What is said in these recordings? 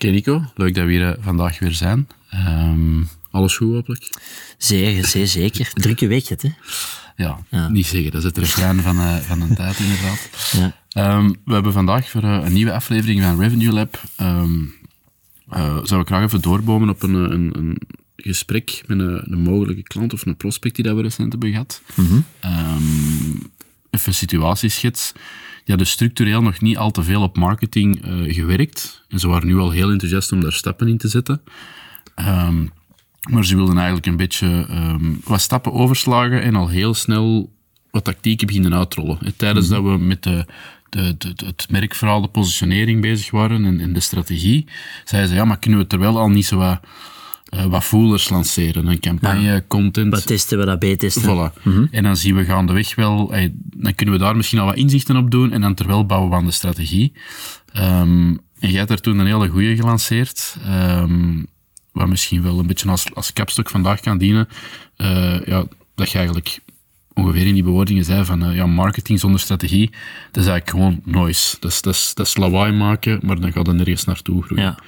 Oké Nico, leuk dat we hier eh, vandaag weer zijn. Ehm, alles goed hopelijk? Zeer, zeer zeker. Drukke week het, hè? Ja, Ja. niet zeggen. Dat is het refrein van, eh, van een tijd inderdaad. Ja. Ehm, we hebben vandaag voor eh, een nieuwe aflevering van Revenue Lab ehm eh, zouden we graag even doorbomen op een, een, een gesprek met een, een mogelijke klant of een prospect die dat we recent hebben gehad. Ehm, even een situatieschets. Die hadden structureel nog niet al te veel op marketing eh, gewerkt. En ze waren nu al heel enthousiast om daar stappen in te zetten. Ehm, maar ze wilden eigenlijk een beetje ehm, wat stappen overslagen en al heel snel wat tactieken beginnen uitrollen. En tijdens dat we met de, de, de, het merkverhaal, de positionering bezig waren en, en de strategie, zeiden ze, ja, maar kunnen we terwijl al niet zo wat, eh, wat voelers lanceren? Een campagne, content... Wat testen we dat B-testen? Voilà. En dan zien we gaandeweg wel, dan kunnen we daar misschien al wat inzichten op doen en dan terwijl bouwen we aan de strategie. Ehm, en jij hebt daar toen een hele goeie gelanceerd, ehm, wat misschien wel een beetje als, als kapstok vandaag kan dienen. Eh, ja, dat je eigenlijk ongeveer in die bewoordingen zei van eh, ja, marketing zonder strategie, dat is eigenlijk gewoon noise. Dat is, dat is, dat is lawaai maken, maar dan gaat het nergens naartoe groeien. Ja.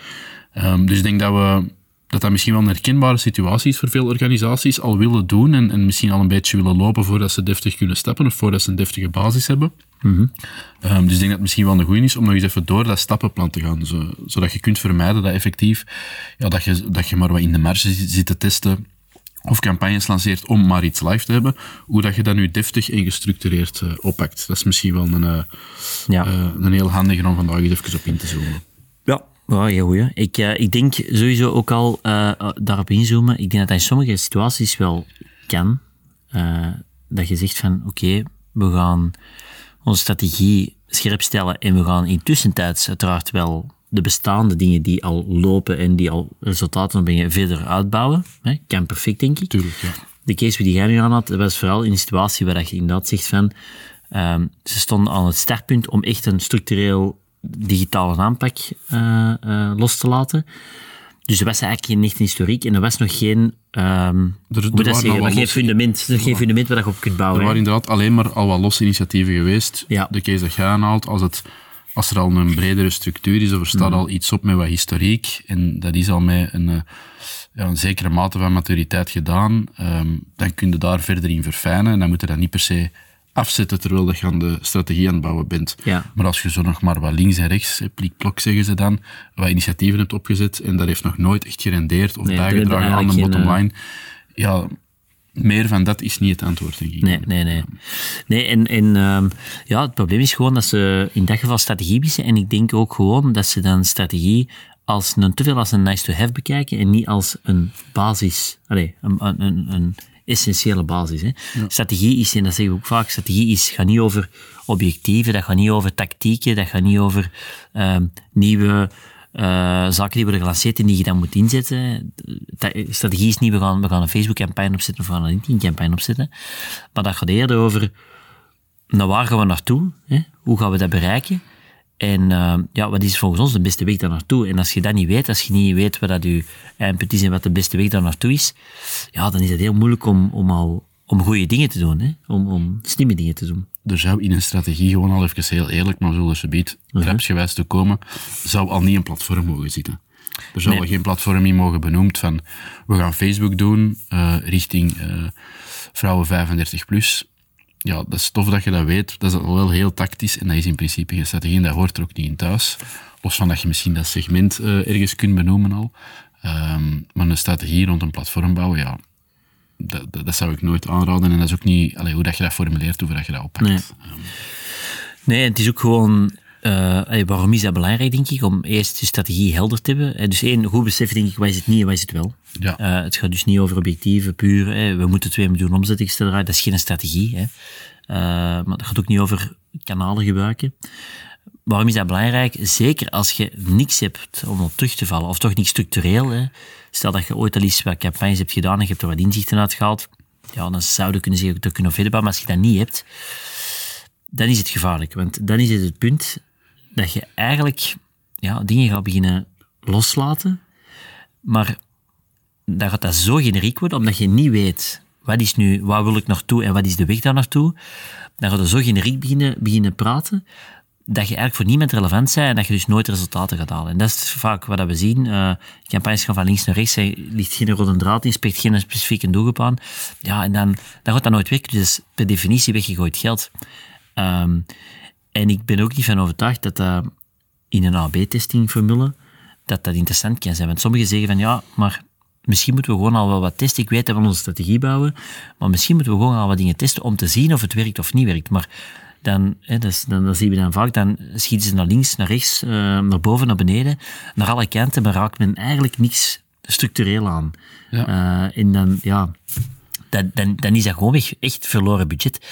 Ehm, dus ik denk dat we dat dat misschien wel een herkenbare situatie is voor veel organisaties, al willen doen en, en misschien al een beetje willen lopen voordat ze deftig kunnen stappen of voordat ze een deftige basis hebben. Ehm, dus ik denk dat het misschien wel een goede is om nog eens even door dat stappenplan te gaan, zo, zodat je kunt vermijden dat effectief, ja, dat, je, dat je maar wat in de marge zit, te testen of campagnes lanceert om maar iets live te hebben, hoe dat je dat nu deftig en gestructureerd eh, oppakt. Dat is misschien wel een, eh, Ja. eh, een heel handige om vandaag eens even op in te zoomen. Ja, heel goeie. Ik, eh, ik denk sowieso ook al eh, eh, daarop inzoomen. Ik denk dat dat in sommige situaties wel kan. dat je zegt van, oké, we gaan onze strategie scherp stellen en we gaan intussen uiteraard wel de bestaande dingen die al lopen en die al resultaten brengen verder uitbouwen. Hè? Kan perfect, denk ik. Tuurlijk, ja. de case die jij nu aan had, was vooral in een situatie waar je inderdaad zegt van, ehm, ze stonden aan het startpunt om echt een structureel digitale aanpak eh, eh, los te laten. Dus er was eigenlijk geen echte historiek en er was nog geen, ehm er dat zeggen, nog geen fundament, nog geen fundament waar je op kunt bouwen. Er hè. waren inderdaad alleen maar al wat losse initiatieven geweest. Ja. De case dat aanhaalt, als, het, als er al een bredere structuur is of er staat Mhm. al iets op met wat historiek, en dat is al met een, eh, ja, een zekere mate van maturiteit gedaan, ehm, dan kun je daar verder in verfijnen en dan moet je dat niet per se afzetten terwijl dat je aan de strategie aan het bouwen bent. Ja. Maar als je zo nog maar wat links en rechts, eh, plik-plok zeggen ze dan, wat initiatieven hebt opgezet en dat heeft nog nooit echt gerendeerd of Nee, bijgedragen aan de bottom line, ja, meer van dat is niet het antwoord, denk ik. Nee, nee, nee. Nee, en, en ehm, ja, het probleem is gewoon dat ze in dat geval strategie missen. En ik denk ook gewoon dat ze dan strategie als een, te veel als een nice-to-have bekijken en niet als een basis, een, een, een essentiële basis. Hè. Strategie is, en dat zeggen we ook vaak, strategie is, gaat niet over objectieven, dat gaat niet over tactieken, dat gaat niet over ehm, nieuwe eh, zaken die worden gelanceerd en die je dan moet inzetten. Ta- Strategie is niet, we gaan, we gaan een Facebook-campagne opzetten of we gaan een LinkedIn-campagne opzetten. Maar dat gaat eerder over, naar waar gaan we naartoe? Hè? Hoe gaan we dat bereiken? En eh, ja, wat is volgens ons de beste weg daar naartoe? En als je dat niet weet, als je niet weet wat dat je eindpunt is en wat de beste weg daar naartoe is, ja, dan is het heel moeilijk om, om al om goede dingen te doen, hè? Om, om slimme dingen te doen. er zou in een strategie gewoon al even heel eerlijk, maar zullen ze biedt Mhm. trapsgewijs te komen, zou al niet een platform mogen zitten. Er zou al geen platform in mogen benoemd van, we gaan Facebook doen eh, richting eh, vrouwen 35 plus. Ja, dat is tof dat je dat weet. Dat is wel heel tactisch en dat is in principe geen strategie en dat hoort er ook niet in thuis. Los van dat je misschien dat segment eh, ergens kunt benoemen al. Ehm, maar een strategie rond een platform bouwen, ja, dat, dat, dat zou ik nooit aanraden. En dat is ook niet allee, hoe dat je dat formuleert, hoe dat je dat oppakt. Nee. Nee, en het is ook gewoon... eh, waarom is dat belangrijk, denk ik? Om eerst je strategie helder te hebben. Eh, Dus één, goed beseffen, denk ik, wat is het niet en wat is het wel. Ja. Eh, het gaat dus niet over objectieven, puur. Hè, we moeten 2 miljoen omzet extra draaien. Dat is geen strategie. Hè. Maar het gaat ook niet over kanalen gebruiken. waarom is dat belangrijk? Zeker als je niks hebt om op terug te vallen, of toch niet structureel. Hè. Stel dat je ooit al eens wat campagnes hebt gedaan en je hebt er wat inzichten uitgehaald, ja, dan zou je kunnen zeggen, dat kunnen verder. Maar als je dat niet hebt, dan is het gevaarlijk. Want dan is het het punt dat je eigenlijk ja, dingen gaat beginnen loslaten, maar dan gaat dat zo generiek worden, omdat je niet weet wat is nu, waar wil ik naartoe en wat is de weg daar naartoe. Dan gaat je zo generiek beginnen, beginnen praten, dat je eigenlijk voor niemand relevant bent en dat je dus nooit resultaten gaat halen. En dat is vaak wat we zien. Uh, campagnes gaan van links naar rechts, er ligt geen rode draad in, spreekt geen specifieke doelgroep aan. Ja, en dan, dan gaat dat nooit werken. Dus per definitie weggegooid geld. Um, en ik ben ook niet van overtuigd dat dat in een AB-testingformule dat dat interessant kan zijn. Want sommigen zeggen van ja, maar misschien moeten we gewoon al wel wat testen. Ik weet dat we onze strategie bouwen, maar misschien moeten we gewoon al wat dingen testen om te zien of het werkt of niet werkt. Maar dan, hè, dus, dan, dan zien we dan vaak, dan schieten ze naar links, naar rechts, uh, naar boven, naar beneden, naar alle kanten, maar raakt men eigenlijk niks structureel aan. Ja. Uh, en dan, ja, dan, dan, dan is dat gewoon echt verloren budget.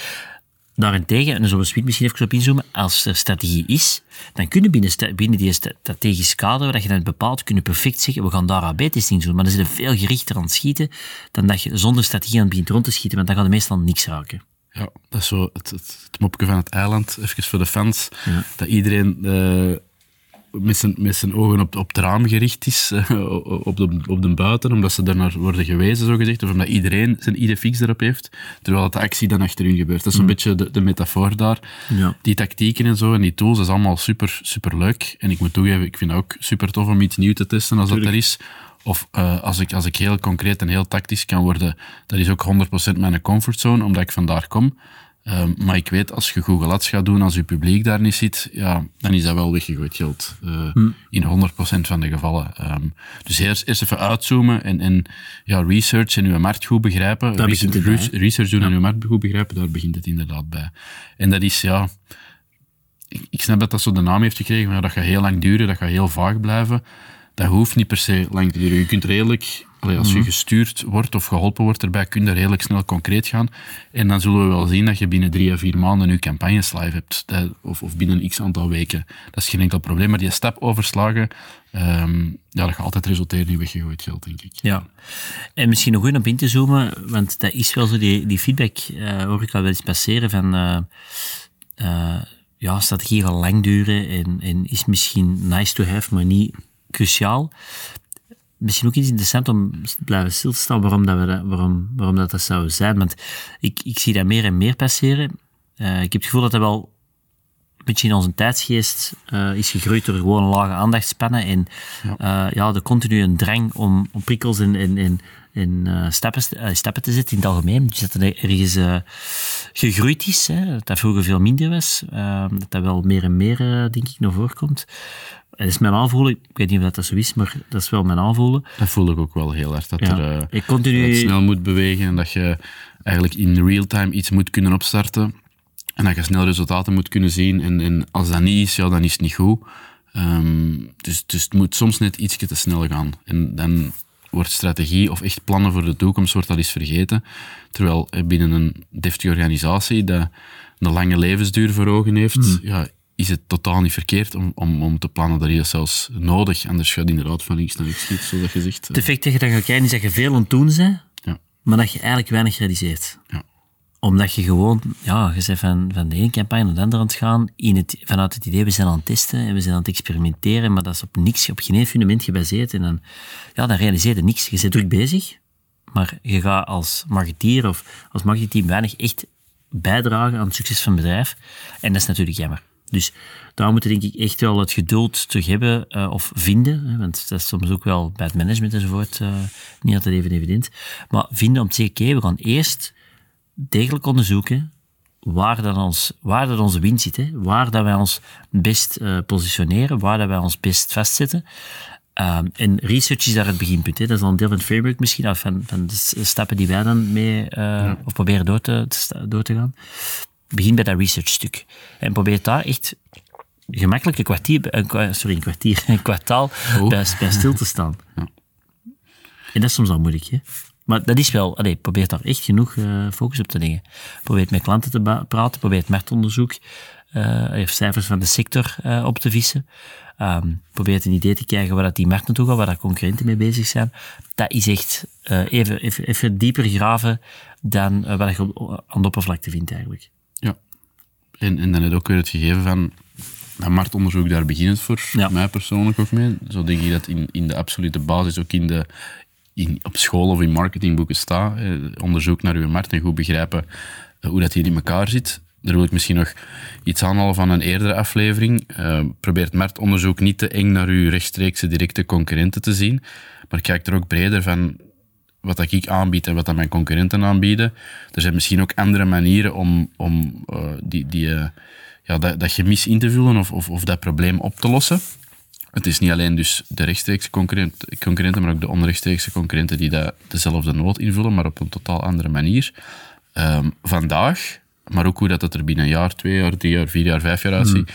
Daarentegen, en daar zullen we misschien even op inzoomen, als er strategie is, dan kunnen binnen, binnen die strategisch kader, dat je dan bepaalt, kunnen perfect zeggen, we gaan daar AB-testing doen. Maar dan zit er veel gerichter aan het schieten, dan dat je zonder strategie aan het begint rond te schieten, want dan gaat er meestal niks raken. Ja, dat is zo het, het, het mopje van het eiland, even voor de fans, dat iedereen... Uh, met zijn, met zijn ogen op, op het raam gericht is, uh, op, de, op de buiten, omdat ze daarnaar worden gewezen, zo gezegd, of omdat iedereen zijn idee fix erop heeft, terwijl de actie dan achterin gebeurt. Dat is een mm. beetje de, de metafoor daar. Ja. Die tactieken en zo, en die tools, dat is allemaal super, super leuk. En ik moet toegeven, ik vind het ook super tof om iets nieuws te testen als Tuurlijk. dat er is. Of uh, als, ik, als ik heel concreet en heel tactisch kan worden, dat is ook 100% mijn comfortzone, omdat ik vandaar kom. Um, maar ik weet, als je Google Ads gaat doen, als je publiek daar niet zit, ja, dan is dat wel weggegooid geld. Uh, hmm. In 100% van de gevallen. Um, dus eerst, eerst even uitzoomen en, en ja, research en je markt goed begrijpen. Daar research, het bij, research doen ja. en je markt goed begrijpen, daar begint het inderdaad bij. En dat is, ja... Ik, ik snap dat dat zo de naam heeft gekregen, maar dat gaat heel lang duren, dat gaat heel vaag blijven. Dat hoeft niet per se lang te duren. Je kunt redelijk als je mhm. gestuurd wordt of geholpen wordt erbij, kun je redelijk snel concreet gaan. En dan zullen we wel zien dat je binnen drie à vier maanden je campagnes live hebt. Of, of binnen x aantal weken. Dat is geen enkel probleem. Maar die stap overslagen, um, ja, dat gaat altijd resulteren in weggegooid geld, denk ik. Ja. En misschien nog goed om in te zoomen, want dat is wel zo, die, die feedback uh, hoor ik al wel eens passeren van... Uh, uh, ja, strategie al lang duren en, en is misschien nice to have, maar niet cruciaal misschien ook iets interessant om te blijven stilstaan waarom dat, we dat, waarom, waarom dat, dat zou zijn. Want ik, ik zie dat meer en meer passeren. Uh, ik heb het gevoel dat dat wel een beetje in onze tijdsgeest uh, is gegroeid door gewoon lage aandachtspannen en ja. Uh, ja, de continue drang om, om prikkels en, en, en, en stappen, stappen te zetten in het algemeen. Dus dat er ergens gegroeid is, hè, dat dat vroeger veel minder was, dat dat wel meer en meer, denk ik, naar voren komt dat is mijn aanvoelen. Ik weet niet of dat zo is, maar dat is wel mijn aanvoelen. Dat voel ik ook wel heel erg. Dat, er, uh, ik continu... dat snel moet bewegen en dat je eigenlijk in real time iets moet kunnen opstarten. En dat je snel resultaten moet kunnen zien. En, en als dat niet is, ja, dan is het niet goed. Um, dus, dus het moet soms net iets te snel gaan. En dan wordt strategie of echt plannen voor de toekomst wordt al eens vergeten. Terwijl eh, binnen een deftige organisatie dat een lange levensduur voor ogen heeft, hmm. ja, is het totaal niet verkeerd om, om, om te plannen. Dat is zelfs nodig. Anders gaat inderdaad van links naar rechts schieten, zoals je zegt. Het effect dat je kijken is dat je veel aan het doen bent, ja. maar dat je eigenlijk weinig realiseert. Ja. Omdat je gewoon, ja, je bent van, van de ene campagne naar de andere aan het gaan, in het, vanuit het idee, we zijn aan het testen en we zijn aan het experimenteren, maar dat is op niks, op geen fundament gebaseerd. En dan, ja, dan realiseer je niks. Je bent druk bezig, maar je gaat als marketeer of als marketingteam weinig echt bijdragen aan het succes van het bedrijf. En dat is natuurlijk jammer. Dus daar moeten denk ik echt wel het geduld terug hebben uh, of vinden. Hè, want dat is soms ook wel bij het management enzovoort uh, niet altijd even evident. Maar vinden om te zeggen, oké, we gaan eerst degelijk onderzoeken waar, dat ons, waar dat onze winst zit. Hè, waar dat wij ons best uh, positioneren, waar dat wij ons best vastzetten. Um, en research is daar het beginpunt. Hè. Dat is dan een deel van het framework misschien, of van, van de stappen die wij dan mee, ja. of proberen door te, door te gaan begin bij dat research stuk. En probeer daar echt gemakkelijk een kwartier, een, sorry, een kwartier, een kwartaal oh. bij, bij, stil te staan. Ja. En dat is soms al moeilijk, hè. Maar dat is wel, allee, probeer daar echt genoeg uh, focus op te leggen. Probeer met klanten te praten, probeer marktonderzoek, uh, cijfers van de sector uh, op te vissen. Um, probeer een idee te krijgen waar dat die markt naartoe gaat, waar dat concurrenten mee bezig zijn. Dat is echt even, even, even dieper graven dan wat je aan de oppervlakte vindt eigenlijk. Ja. En, en dan heb je ook weer het gegeven van dat marktonderzoek, daar begint het voor mij persoonlijk ook mee. Zo denk ik dat in, in de absolute basis, ook in de, in, op school of in marketingboeken staat. Eh, onderzoek naar uw markt en goed begrijpen eh, hoe dat hier in elkaar zit. Daar wil ik misschien nog iets aanhalen van een eerdere aflevering. Uh, probeer het marktonderzoek niet te eng naar uw rechtstreekse directe concurrenten te zien, maar kijk er ook breder van wat dat ik aanbied en wat dat mijn concurrenten aanbieden. Er zijn misschien ook andere manieren om, om die, die, ja, dat, dat gemis in te vullen of, of, of dat probleem op te lossen. Het is niet alleen dus de rechtstreekse concurrenten, maar ook de onrechtstreekse concurrenten die dat dezelfde nood invullen, maar op een totaal andere manier. Um, vandaag, maar ook hoe dat het er binnen een jaar, twee jaar, drie jaar, vier jaar, vijf jaar uitziet. Mm.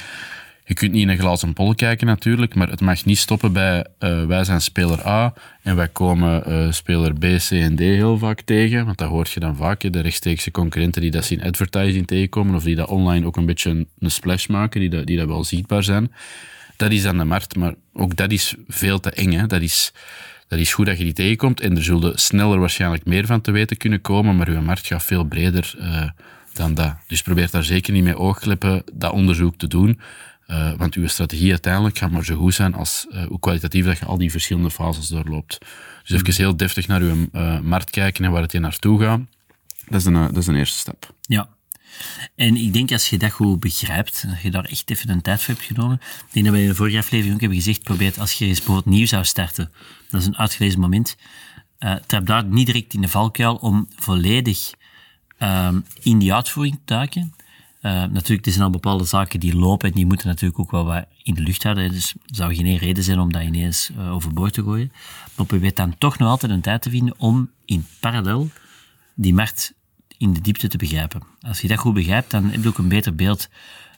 Je kunt niet in een glazen pol kijken natuurlijk, maar het mag niet stoppen bij uh, wij zijn speler A en wij komen uh, speler B, C en D heel vaak tegen. Want dat hoort je dan vaak, de rechtstreekse concurrenten die dat zien advertising tegenkomen of die dat online ook een beetje een, een splash maken, die dat, die dat wel zichtbaar zijn. Dat is aan de markt, maar ook dat is veel te eng. Hè. Dat, is, dat is goed dat je die tegenkomt en er zullen sneller waarschijnlijk meer van te weten kunnen komen, maar uw markt gaat veel breder uh, dan dat. Dus probeer daar zeker niet mee oogkleppen dat onderzoek te doen. Uh, want uw strategie uiteindelijk gaat maar zo goed zijn als uh, hoe kwalitatief dat je al die verschillende fases doorloopt. Dus even heel deftig naar uw markt kijken en waar het je naartoe gaat. Dat is, een, dat is een eerste stap. Ja. En ik denk als je dat goed begrijpt, dat je daar echt even een tijd voor hebt genomen. Ik denk dat we in de vorige aflevering ook hebben gezegd, probeer als je eens bijvoorbeeld nieuw zou starten, dat is een uitgelezen moment, uh, trap daar niet direct in de valkuil om volledig um, in die uitvoering te duiken. Uh, natuurlijk, er zijn al bepaalde zaken die lopen en die moeten natuurlijk ook wel wat in de lucht houden. Dus er zou geen reden zijn om dat ineens uh, overboord te gooien. Maar probeer dan toch nog altijd een tijd te vinden om in parallel die markt in de diepte te begrijpen. Als je dat goed begrijpt, dan heb je ook een beter beeld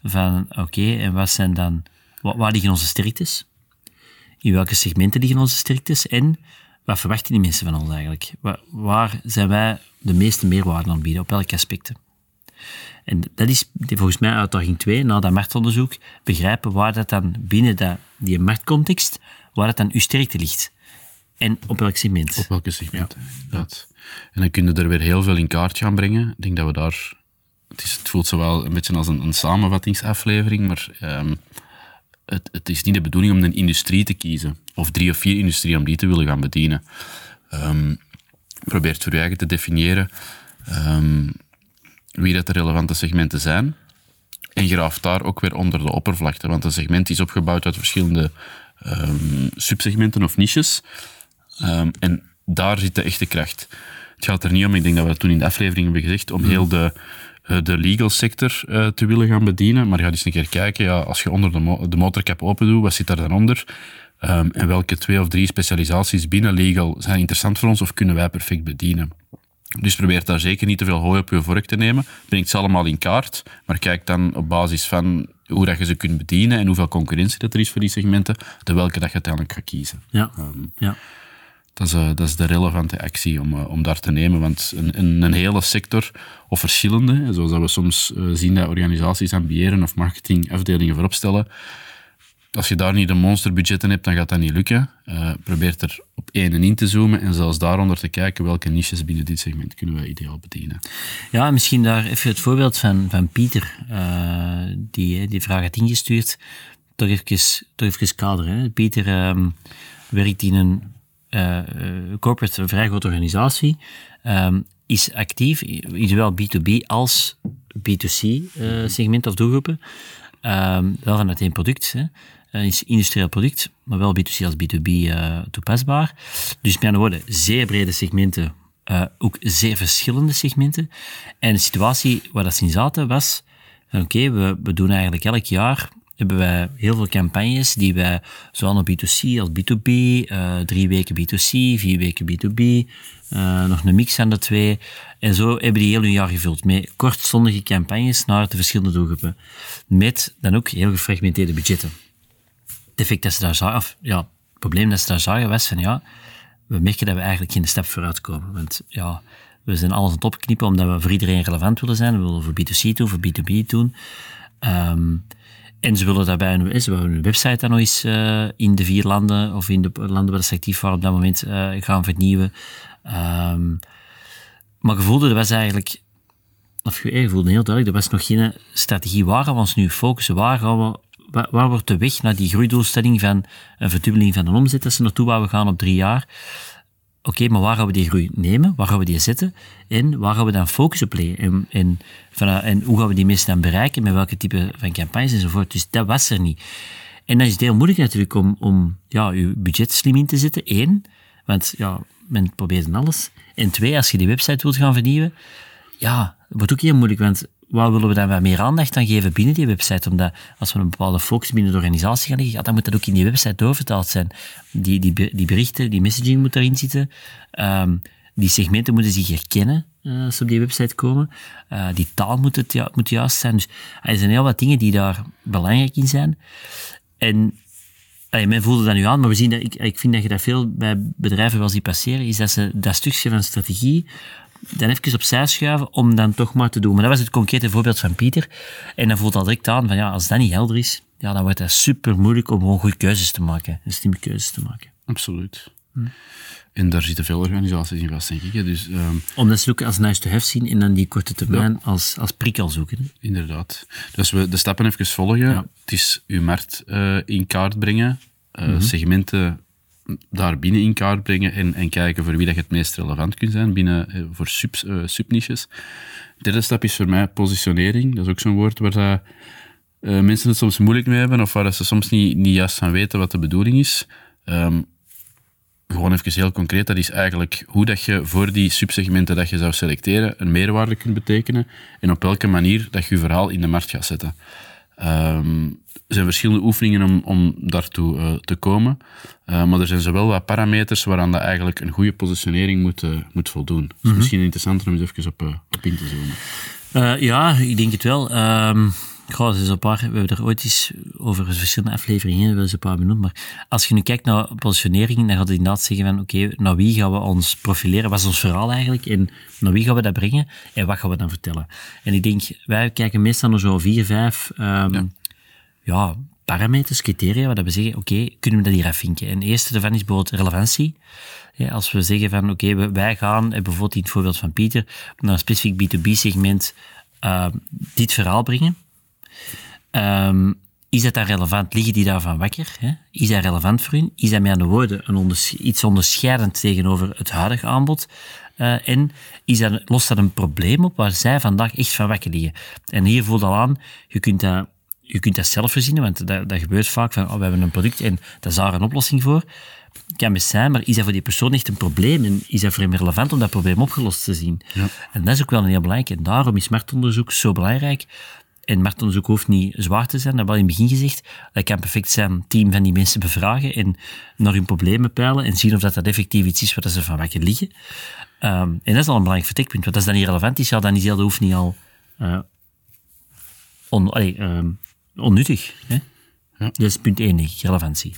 van, oké, en wat zijn dan, waar liggen onze sterktes? In welke segmenten liggen onze sterktes? En wat verwachten die mensen van ons eigenlijk? Waar, waar zijn wij de meeste meerwaarde aan bieden? Op welke aspecten? En dat is volgens mij uitdaging 2, na dat marktonderzoek, begrijpen waar dat dan binnen dat, die marktcontext, waar dat dan uw sterkte ligt. En op welk segment. Op welke segment, ja. En dan kun je er weer heel veel in kaart gaan brengen. Ik denk dat we daar... Het, is, het voelt zo wel een beetje als een, een samenvattingsaflevering, maar um, het, het, is niet de bedoeling om een industrie te kiezen. Of drie of vier industrieën om die te willen gaan bedienen. Um, probeer het voor je eigen te definiëren um, wie dat de relevante segmenten zijn. En graaft daar ook weer onder de oppervlakte. Want een segment is opgebouwd uit verschillende subsegmenten of niches. en daar zit de echte kracht. Het gaat er niet om, ik denk dat we dat toen in de aflevering hebben gezegd, om heel de, eh, de legal sector uh, te willen gaan bedienen. Maar ga eens een keer kijken, ja, als je onder de, mo de motorkap open doet, wat zit daar dan onder? Um, en welke twee of drie specialisaties binnen legal zijn interessant voor ons of kunnen wij perfect bedienen? Dus probeer daar zeker niet te veel hooi op je vork te nemen. Breng ze allemaal in kaart, maar kijk dan op basis van hoe dat je ze kunt bedienen en hoeveel concurrentie dat er is voor die segmenten, de welke dat je uiteindelijk gaat kiezen. Ja, um, ja. Dat is, uh, dat de relevante actie om, uh, om daar te nemen. Want een, een, een, hele sector, of verschillende, zoals we soms uh, zien dat organisaties ambiëren of marketingafdelingen voorop stellen, als je daar niet de monsterbudgetten hebt, dan gaat dat niet lukken. probeer er op één in te zoomen en zelfs daaronder te kijken welke niches binnen dit segment kunnen we ideaal bedienen. Ja, misschien daar even het voorbeeld van, van Pieter, die die vraag had ingestuurd. Toch even, toch kaderen. Pieter ehm, werkt in een uh, corporate, een vrij grote organisatie, um, is actief, zowel B2B als B2C uh, eh, segment of doelgroepen. Um, wel vanuit één product, hè. Uh, is industrieel product, maar wel B2C als B2B uh, toepasbaar. Dus met andere woorden, zeer brede segmenten, ook zeer verschillende segmenten. En de situatie waar dat ze in zaten was, oké, okay, we, we doen eigenlijk elk jaar hebben wij heel veel campagnes die wij zowel op B2C als B2B, uh, drie weken B2C, vier weken B2B, uh, nog een mix aan de twee. En zo hebben die heel hun jaar gevuld met kortstondige campagnes naar de verschillende doelgroepen. Met dan ook heel gefragmenteerde budgetten. Het dat ze daar ja, probleem dat ze daar zagen was van ja, we merken dat we eigenlijk geen stap vooruit komen. Want ja, we zijn alles aan het opknippen omdat we voor iedereen relevant willen zijn. We willen voor B2C doen, voor B2B doen. Ehm, en ze willen daarbij een, ze willen hun website dan nog eens uh, in de vier landen of in de landen waar ze actief waren op dat moment uh, gaan vernieuwen. Um, maar gevoelde, er was eigenlijk, of je voelde heel duidelijk, er was nog geen strategie. Waar we ons nu focussen? Waar gaan we waar, wordt de weg naar die groeidoelstelling van een verdubbeling van de omzet dat ze naartoe waar we gaan op drie jaar? Oké, maar waar gaan we die groei nemen? Waar gaan we die zetten? En waar gaan we dan focus op leggen? En, en, en hoe gaan we die mensen dan bereiken? Met welke type van campagnes enzovoort? Dus dat was er niet. En dan is het heel moeilijk natuurlijk om, om ja, je budget slim in te zetten. Eén, want ja, men probeert alles. En twee, als je die website wilt gaan vernieuwen, ja, wordt ook heel moeilijk, want waar willen we dan wat meer aandacht aan geven binnen die website? Omdat als we een bepaalde focus binnen de organisatie gaan leggen, dan moet dat ook in die website doorvertaald zijn. Die, die, die berichten, die messaging moet erin zitten. Um, die segmenten moeten zich herkennen uh, als ze op die website komen. Uh, die taal moet, het, ja, moet juist zijn. Dus er zijn heel wat dingen die daar belangrijk in zijn. En men voelde dat nu aan, maar we zien dat, ik, ik vind dat je dat veel bij bedrijven wel ziet passeren, is dat ze dat stukje van strategie dan even opzij schuiven om dan toch maar te doen. Maar dat was het concrete voorbeeld van Pieter. En dan voelt dat direct aan van ja, als dat niet helder is, ja, dan wordt het super moeilijk om gewoon goede keuzes te maken. En slimme keuzes te maken. Absoluut. Hm. En daar zitten veel organisaties in vast, denk ik. Dus, um, Omdat ze ook als nice to have zien en dan die korte termijn als, als prikkel zoeken. Hè? Inderdaad. Dus we de stappen even volgen. Ja. Het is uw markt uh, in kaart brengen, uh, mm -hmm. segmenten daar binnen in kaart brengen en, en kijken voor wie dat het meest relevant kunt zijn binnen, eh, voor sub, uh, subniches. De derde stap is voor mij positionering. Dat is ook zo'n woord waar uh, mensen het soms moeilijk mee hebben of waar ze soms niet, niet juist van weten wat de bedoeling is. Um, gewoon even heel concreet, dat is eigenlijk hoe dat je voor die subsegmenten dat je zou selecteren een meerwaarde kunt betekenen en op welke manier dat je je verhaal in de markt gaat zetten. Um, er zijn verschillende oefeningen om, om daartoe uh, te komen. Uh, maar er zijn zowel wat parameters waaraan dat eigenlijk een goede positionering moet, uh, moet voldoen. Dus mm misschien interessanter om eens even op, op in te zoomen. ja, ik denk het wel. Um, Goh, is een paar, we hebben er ooit eens over verschillende afleveringen eens een paar benoemd. Maar als je nu kijkt naar positionering, dan gaat het inderdaad zeggen van oké, naar wie gaan we ons profileren? Wat is ons verhaal eigenlijk? En naar wie gaan we dat brengen? En wat gaan we dan vertellen? En ik denk, wij kijken meestal naar zo'n vier, vijf um, ja. ja. parameters, criteria, waar we zeggen, oké, kunnen we dat hier afvinken? En de eerste daarvan is bijvoorbeeld relevantie. Ja, als we zeggen van, oké, okay, wij gaan, bijvoorbeeld in het voorbeeld van Pieter, naar een specifiek B2B-segment uh, dit verhaal brengen. Um, is dat dan relevant? Liggen die daarvan wakker? Hè? Is dat relevant voor hun? Is dat met andere woorden een onders iets onderscheidend tegenover het huidige aanbod? Uh, en is dat, lost dat een probleem op waar zij vandaag echt van wakker liggen? En hier voelt al aan, je kunt dat, je kunt dat zelf verzinnen, want dat, dat gebeurt vaak van, oh, we hebben een product en daar is daar een oplossing voor. Kan best zijn, maar is dat voor die persoon echt een probleem? En is dat voor hem relevant om dat probleem opgelost te zien? Ja. En dat is ook wel een heel belangrijk. En daarom is marktonderzoek zo belangrijk en marktonderzoek hoeft niet zwaar te zijn, dat heb ik in het begin gezegd. Dat kan perfect zijn team van die mensen bevragen en naar hun problemen peilen en zien of dat, dat effectief iets is wat ze van wakker liggen. Um, en dat is al een belangrijk vertekpunt, want als dat niet relevant is, ja, dan is de hoeft niet al uh, on, allee, um, onnuttig. Hè? Ja. Dat is punt 1, relevantie.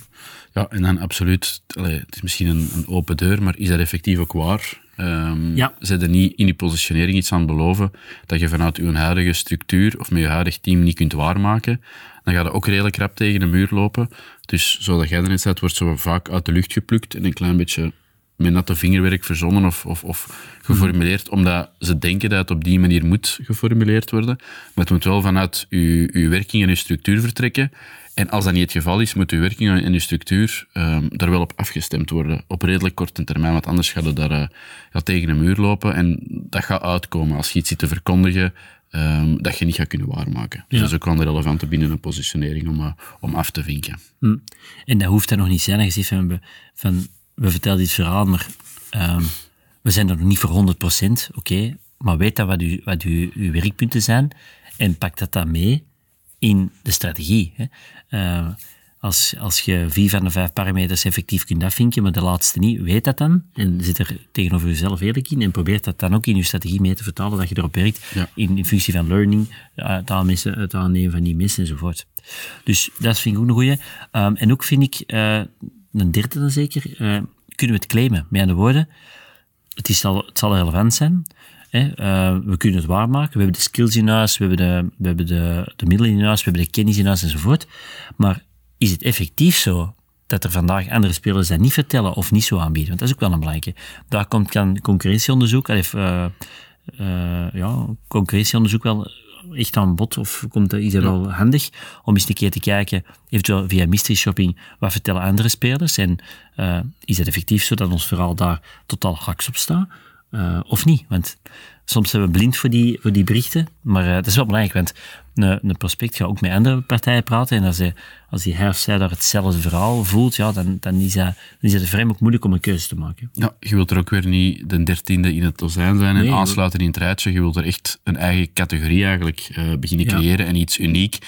Ja, en dan absoluut, allee, het is misschien een, een, open deur, maar is dat effectief ook waar? Um, ja. Er niet in die positionering iets aan beloven dat je vanuit je huidige structuur of met je huidig team niet kunt waarmaken. Dan ga je ook redelijk rap tegen de muur lopen. Dus zoals jij net zei, wordt zo vaak uit de lucht geplukt en een klein beetje met natte vingerwerk verzonnen of, of, of geformuleerd, mm. omdat ze denken dat het op die manier moet geformuleerd worden. Maar het moet wel vanuit uw, uw werking en uw structuur vertrekken. En als dat niet het geval is, moet uw werking en uw structuur um, daar wel op afgestemd worden. Op redelijk korte termijn, want anders gaat het daar uh, ja, tegen een muur lopen. En dat gaat uitkomen als je iets zit te verkondigen um, dat je niet gaat kunnen waarmaken. Dus dat is ook wel een relevante binnen een positionering om, uh, om af te vinken. Hm. En dat hoeft dan nog niet zijn. Je zegt van, van we vertellen dit verhaal, maar um, we zijn er nog niet voor 100%. Oké, okay, maar weet dat wat, u, wat uw, uw werkpunten zijn en pak dat dan mee in de strategie. Hè. Uh, als, als je vier van de vijf parameters effectief kunt afvinken, maar de laatste niet, weet dat dan. En zit er tegenover jezelf eerlijk in en probeert dat dan ook in je strategie mee te vertalen, dat je erop werkt ja. in, in, functie van learning, het aannemen, het aannemen van die mensen enzovoort. Dus dat vind ik ook een goeie. Um, en ook vind ik, uh, een derde dan zeker, uh, kunnen we het claimen. Met andere woorden, het, is al, het zal relevant zijn. Hè? Eh, we kunnen het waarmaken. We hebben de skills in huis, we hebben, de, we hebben de, de middelen in huis, we hebben de kennis in huis enzovoort. Maar is het effectief zo dat er vandaag andere spelers dat niet vertellen of niet zo aanbieden? Want dat is ook wel een belangrijke. Daar komt kan concurrentieonderzoek, uh, ja, concurrentieonderzoek wel echt aan bod? Of komt dat, is dat wel handig om eens een keer te kijken, eventueel via mystery shopping, wat vertellen andere spelers? En uh, is het effectief zo dat ons verhaal daar totaal haks op staat? Uh, of niet? Want soms zijn we blind voor die, voor die berichten, maar uh, dat is wel belangrijk, want een, een prospect gaat ook met andere partijen praten en als hij, als die hij of zij daar hetzelfde verhaal voelt, ja, dan, dan, is dat, dan is het vrij moeilijk om een keuze te maken. Ja, je wilt er ook weer niet de dertiende in het dozijn zijn en aansluiten in het rijtje. Je wilt er echt een eigen categorie eigenlijk uh, beginnen creëren en iets uniek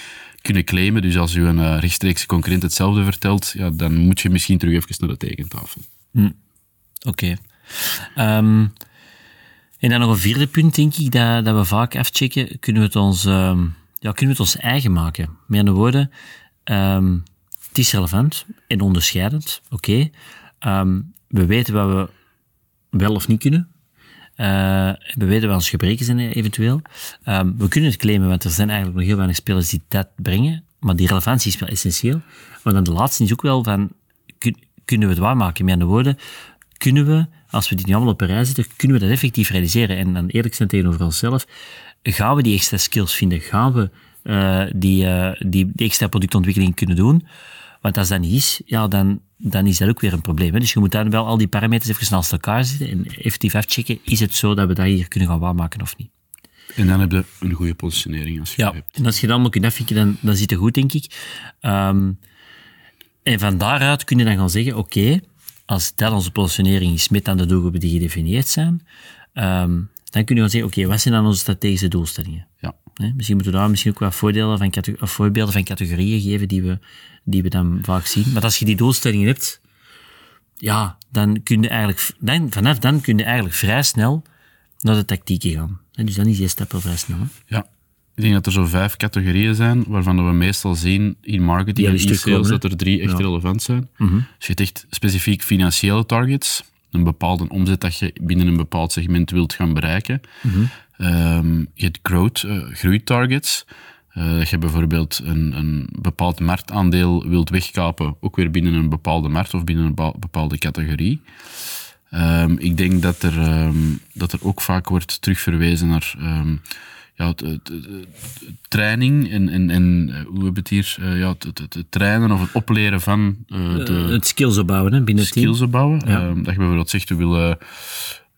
kunnen claimen. Dus als u een rechtstreekse concurrent hetzelfde vertelt, ja, dan moet je misschien terug even naar de tekentafel. Hm. Oké. Okay. Um, en dan nog een vierde punt, denk ik, dat, dat we vaak afchecken. Kunnen we het ons, um, ja, kunnen we het ons eigen maken? Met andere woorden, um, het is relevant en onderscheidend, oké. Um, we weten wat we wel of niet kunnen. Uh, we weten wat onze gebreken zijn eventueel. we kunnen het claimen, want er zijn eigenlijk nog heel weinig spelers die dat brengen. Maar die relevantie is wel essentieel. Maar dan de laatste is ook wel van, kun, kunnen we het waarmaken? Met andere woorden, kunnen we als we die nu allemaal op een rij zetten, kunnen we dat effectief realiseren. En dan eerlijk zijn tegenover onszelf, gaan we die extra skills vinden? Gaan we uh, die, uh, die, die extra productontwikkeling kunnen doen? Want als dat niet is, ja, dan, dan is dat ook weer een probleem. Hè? Dus je moet dan wel al die parameters even naast elkaar zetten en effectief afchecken, is het zo dat we dat hier kunnen gaan waarmaken of niet? En dan heb je een goede positionering als je ja, hebt. en als je dat allemaal kunt afvinken, dan, dan zit het goed, denk ik. Um, en van daaruit kun je dan gaan zeggen, oké, okay, als dat onze positionering is met aan de doelgroepen die gedefinieerd zijn, um, dan kunnen we zeggen, oké, okay, wat zijn dan onze strategische doelstellingen? Ja. misschien moeten we daar misschien ook wat voordelen van of voorbeelden van categorieën geven die we, die we dan vaak zien. Maar als je die doelstellingen hebt, ja, dan kun je eigenlijk, dan, vanaf dan kun je eigenlijk vrij snel naar de tactieken gaan. dus dan is je stap al vrij snel. Ja, ik denk dat er zo vijf categorieën zijn, waarvan we meestal zien in marketing en e-sales dat er drie echt relevant zijn. Mhm. Dus je hebt echt specifiek financiële targets, een bepaalde omzet dat je binnen een bepaald segment wilt gaan bereiken. Mhm. Um, je hebt growth, uh, groeitargets. Uh, dat je bijvoorbeeld een, een bepaald marktaandeel wilt wegkapen, ook weer binnen een bepaalde markt of binnen een bepaalde categorie. Um, ik denk dat er, um, dat er ook vaak wordt terugverwezen naar ja, training en, en, en eh, hoe hebben het hier? Uh, ja, het, trainen of het opleren van uh, de... het skills opbouwen hè, binnen het team. Skills opbouwen. Ja. dat je bijvoorbeeld zegt, we willen,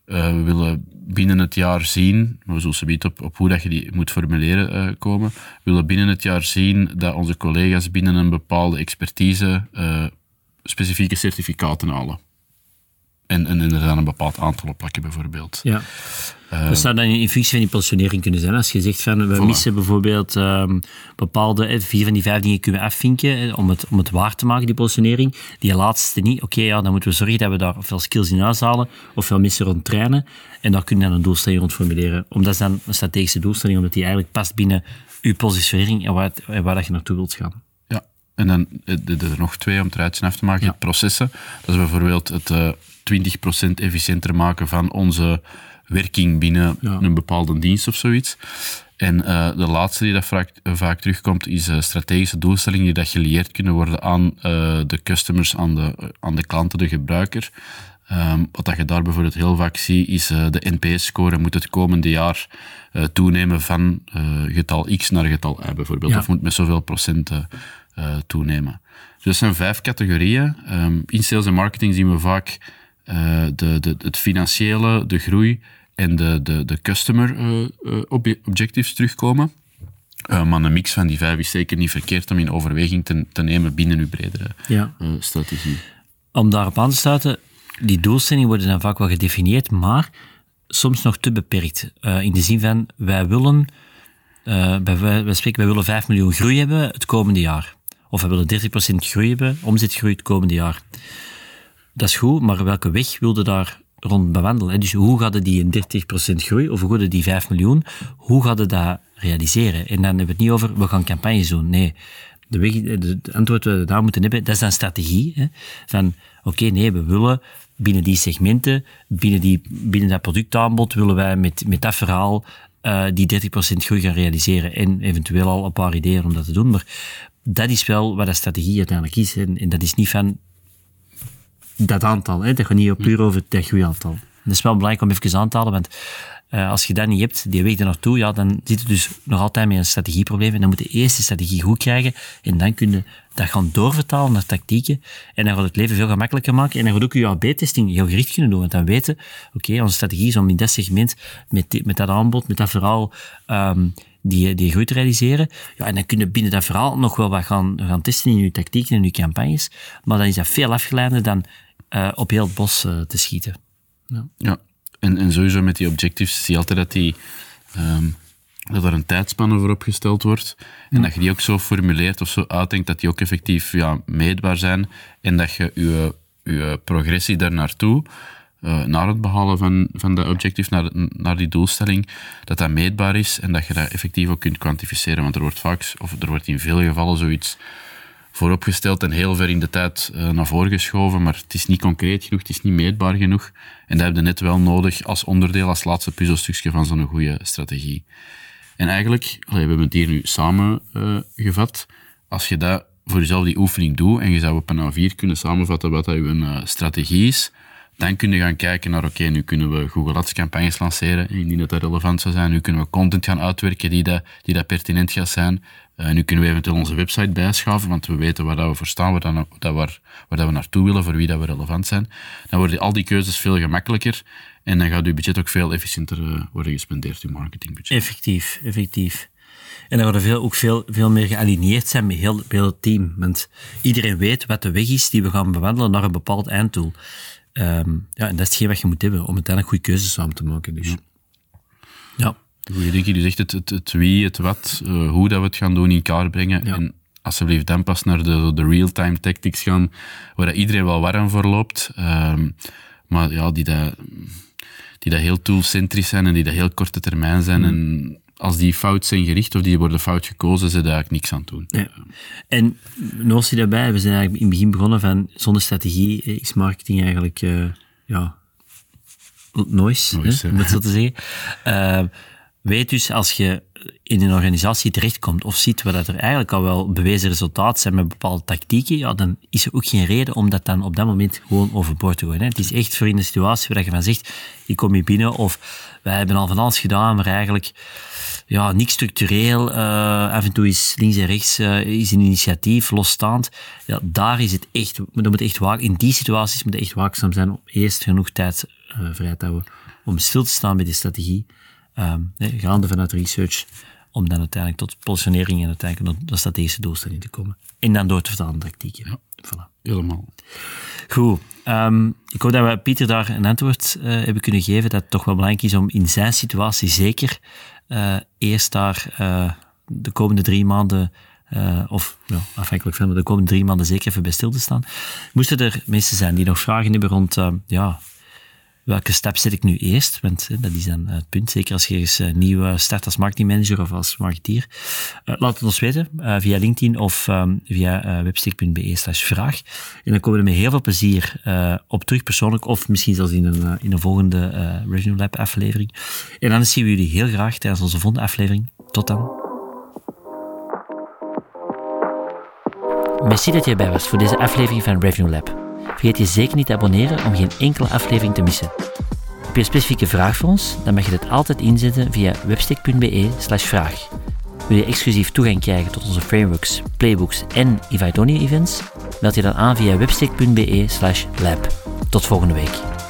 we willen binnen het jaar zien, we zullen ze op, op hoe dat je die moet formuleren komen, we willen binnen het jaar zien dat onze collega's binnen een bepaalde expertise specifieke certificaten halen. En, en, er dan een bepaald aantal op plakken, bijvoorbeeld. Ja. Uh, dat zou dan in functie van die positionering kunnen zijn. Als je zegt van we voilà. missen bijvoorbeeld um, bepaalde, vier van die vijf dingen kunnen we afvinken om het, om het waar te maken, die positionering. Die laatste niet. Oké, okay, ja, dan moeten we zorgen dat we daar ofwel skills in uithalen, ofwel missen rond trainen. En daar kun je dan een doelstelling rond formuleren. Omdat is dan een strategische doelstelling, omdat die eigenlijk past binnen je positionering en waar, en waar dat je naartoe wilt gaan. Ja, en dan er nog twee om het rijtje af te maken. Ja. Processen. Dat is bijvoorbeeld het... Uh, 20% efficiënter maken van onze werking binnen ja. een bepaalde dienst of zoiets. En uh, de laatste die dat vaak, uh, vaak terugkomt, is uh, strategische doelstellingen die dat gelieerd kunnen worden aan de customers, aan de, aan de klanten, de gebruiker. Um, wat dat je daar bijvoorbeeld heel vaak ziet, is de NPS-score moet het komende jaar toenemen van getal X naar getal Y bijvoorbeeld. Ja. Of moet met zoveel procent toenemen. Dus dat zijn vijf categorieën. Um, in sales en marketing zien we vaak uh, de, de, het financiële, de groei en de, de, de customer uh, uh, objectives terugkomen. maar een mix van die vijf is zeker niet verkeerd om in overweging te, te nemen binnen uw bredere ja. strategie. Om daarop aan te sluiten, die doelstellingen worden dan vaak wel gedefinieerd, maar soms nog te beperkt. in de zin van, wij willen, wij spreken, wij willen 5 miljoen groei hebben het komende jaar. Of wij willen 30% groei hebben, omzetgroei het komende jaar dat is goed, maar welke weg wilde daar rond bewandelen? Dus hoe gaat die een 30% groei, of hoe die 5 miljoen, hoe gaat het dat realiseren? En dan hebben we het niet over, we gaan campagnes doen. Nee, de, weg, de, antwoord dat we daar moeten hebben, dat is dan strategie. Hè? Van, oké, nee, we willen binnen die segmenten, binnen, die, binnen dat productaanbod, willen wij met, met dat verhaal uh, die 30% groei gaan realiseren. En eventueel al een paar ideeën om dat te doen. Maar dat is wel wat de strategie uiteindelijk is. En dat is niet van dat aantal. Hè? Dat gaat niet puur over het groeiaantal. Dat is wel belangrijk om even aan te halen, want uh, als je dat niet hebt, die weg er naartoe, ja, dan zit je dus nog altijd met een strategieprobleem. En dan moet je eerst de strategie goed krijgen en dan kun je dat gaan doorvertalen naar tactieken. En dan gaat het leven veel gemakkelijker maken. En dan gaat ook je AB-testing heel gericht kunnen doen. Want dan weten, oké, onze strategie is om in dat segment, met, met dat aanbod, met dat verhaal, um, die, die groei te realiseren. Ja, en dan kun je binnen dat verhaal nog wel wat gaan, gaan testen in je tactieken en je campagnes. Maar dan is dat veel afgeleider dan uh, op heel het bos uh, te schieten. Ja. ja. En, en sowieso met die objectives zie je altijd dat, die, um, dat er een tijdspanne voor opgesteld wordt. En dat je die ook zo formuleert of zo uitdenkt dat die ook effectief ja, meetbaar zijn. En dat je je, je progressie daar naartoe, uh, naar het behalen van, van dat objectief, naar, naar die doelstelling, dat dat meetbaar is en dat je dat effectief ook kunt kwantificeren. Want er wordt vaak, of er wordt in veel gevallen zoiets vooropgesteld en heel ver in de tijd uh, naar voren geschoven, maar het is niet concreet genoeg, het is niet meetbaar genoeg. En dat heb je net wel nodig als onderdeel, als laatste puzzelstukje van zo'n goede strategie. En eigenlijk, we hebben het hier nu samen uh, gevat, als je dat voor jezelf die oefening doet en je zou op een A4 kunnen samenvatten wat dat je uh, strategie is, dan kun je gaan kijken naar, oké, nu kunnen we Google Ads campagnes lanceren, indien dat, relevant zou zijn. Nu kunnen we content gaan uitwerken die dat, die dat pertinent gaat zijn. Uh, nu kunnen we eventueel onze website bijschaven, want we weten waar dat we voor staan, waar, dat, dat waar, waar dat we naartoe willen, voor wie dat we relevant zijn. Dan worden al die keuzes veel gemakkelijker en dan gaat uw budget ook veel efficiënter uh, worden gespendeerd, uw marketingbudget. Effectief, effectief. En dan worden veel, ook veel, veel meer gealineerd zijn met heel, heel het team. Want iedereen weet wat de weg is die we gaan bewandelen naar een bepaald einddoel. Um, ja, en dat is hetgeen wat je moet hebben om uiteindelijk goede keuzes samen te maken. Dus. Ja. ja. Je zegt het, het, het, wie, het wat, uh, hoe dat we het gaan doen in kaart brengen. Ja. En alsjeblieft dan pas naar de, de real-time tactics gaan, waar iedereen wel warm voor loopt. Um, maar ja, die dat, die dat heel toolcentrisch zijn en die dat heel korte termijn zijn. Mm. En als die fout zijn gericht of die worden fout gekozen, zijn daar eigenlijk niks aan doen. Ja. En notie daarbij, we zijn eigenlijk in het begin begonnen van zonder strategie is marketing eigenlijk uh, ja, noise, noise hè, om het zo te zeggen. Uh, weet dus als je in een organisatie terechtkomt of ziet dat er eigenlijk al wel bewezen resultaten zijn met bepaalde tactieken, ja, dan is er ook geen reden om dat dan op dat moment gewoon overboord te gooien. Hè. Het is echt voor in de situatie waar je van zegt, ik kom hier binnen of wij hebben al van alles gedaan, maar eigenlijk ja, niks structureel. Uh, af en toe is links en rechts uh, is een initiatief losstaand. Ja, daar is het echt, dan moet echt waak, in die situaties moet je echt waakzaam zijn om eerst genoeg tijd uh, vrij te houden om stil te staan bij die strategie um, gaande vanuit research, om dan uiteindelijk tot positionering en uiteindelijk tot de strategische doelstelling te komen. En dan door te vertalen tactieken. Ja, voilà. Helemaal. Goed. Um, ik hoop dat we Pieter daar een antwoord uh, hebben kunnen geven dat het toch wel belangrijk is om in zijn situatie zeker uh, eerst daar uh, de komende drie maanden of ja, afhankelijk van de komende drie maanden zeker even bij stil te staan. Moesten er mensen zijn die nog vragen hebben rond uh, ja, welke stap zet ik nu eerst? Want dat is dan het punt. Zeker als je eens nieuw start als marketingmanager of als marketeer. Uh, laat het ons weten via LinkedIn of um, via webstick.be slash vraag. En dan komen we met heel veel plezier op terug persoonlijk of misschien zelfs in een, in een volgende Revenue Lab aflevering. En dan zien we jullie heel graag tijdens onze volgende aflevering. Tot dan. Merci dat je erbij was voor deze aflevering van Revenue Lab. Vergeet je zeker niet te abonneren om geen enkele aflevering te missen. Heb je een specifieke vraag voor ons? Dan mag je dit altijd inzetten via webstick.be vraag. Wil je exclusief toegang krijgen tot onze frameworks, playbooks en Only events? Meld je dan aan via webstick.be lab. Tot volgende week.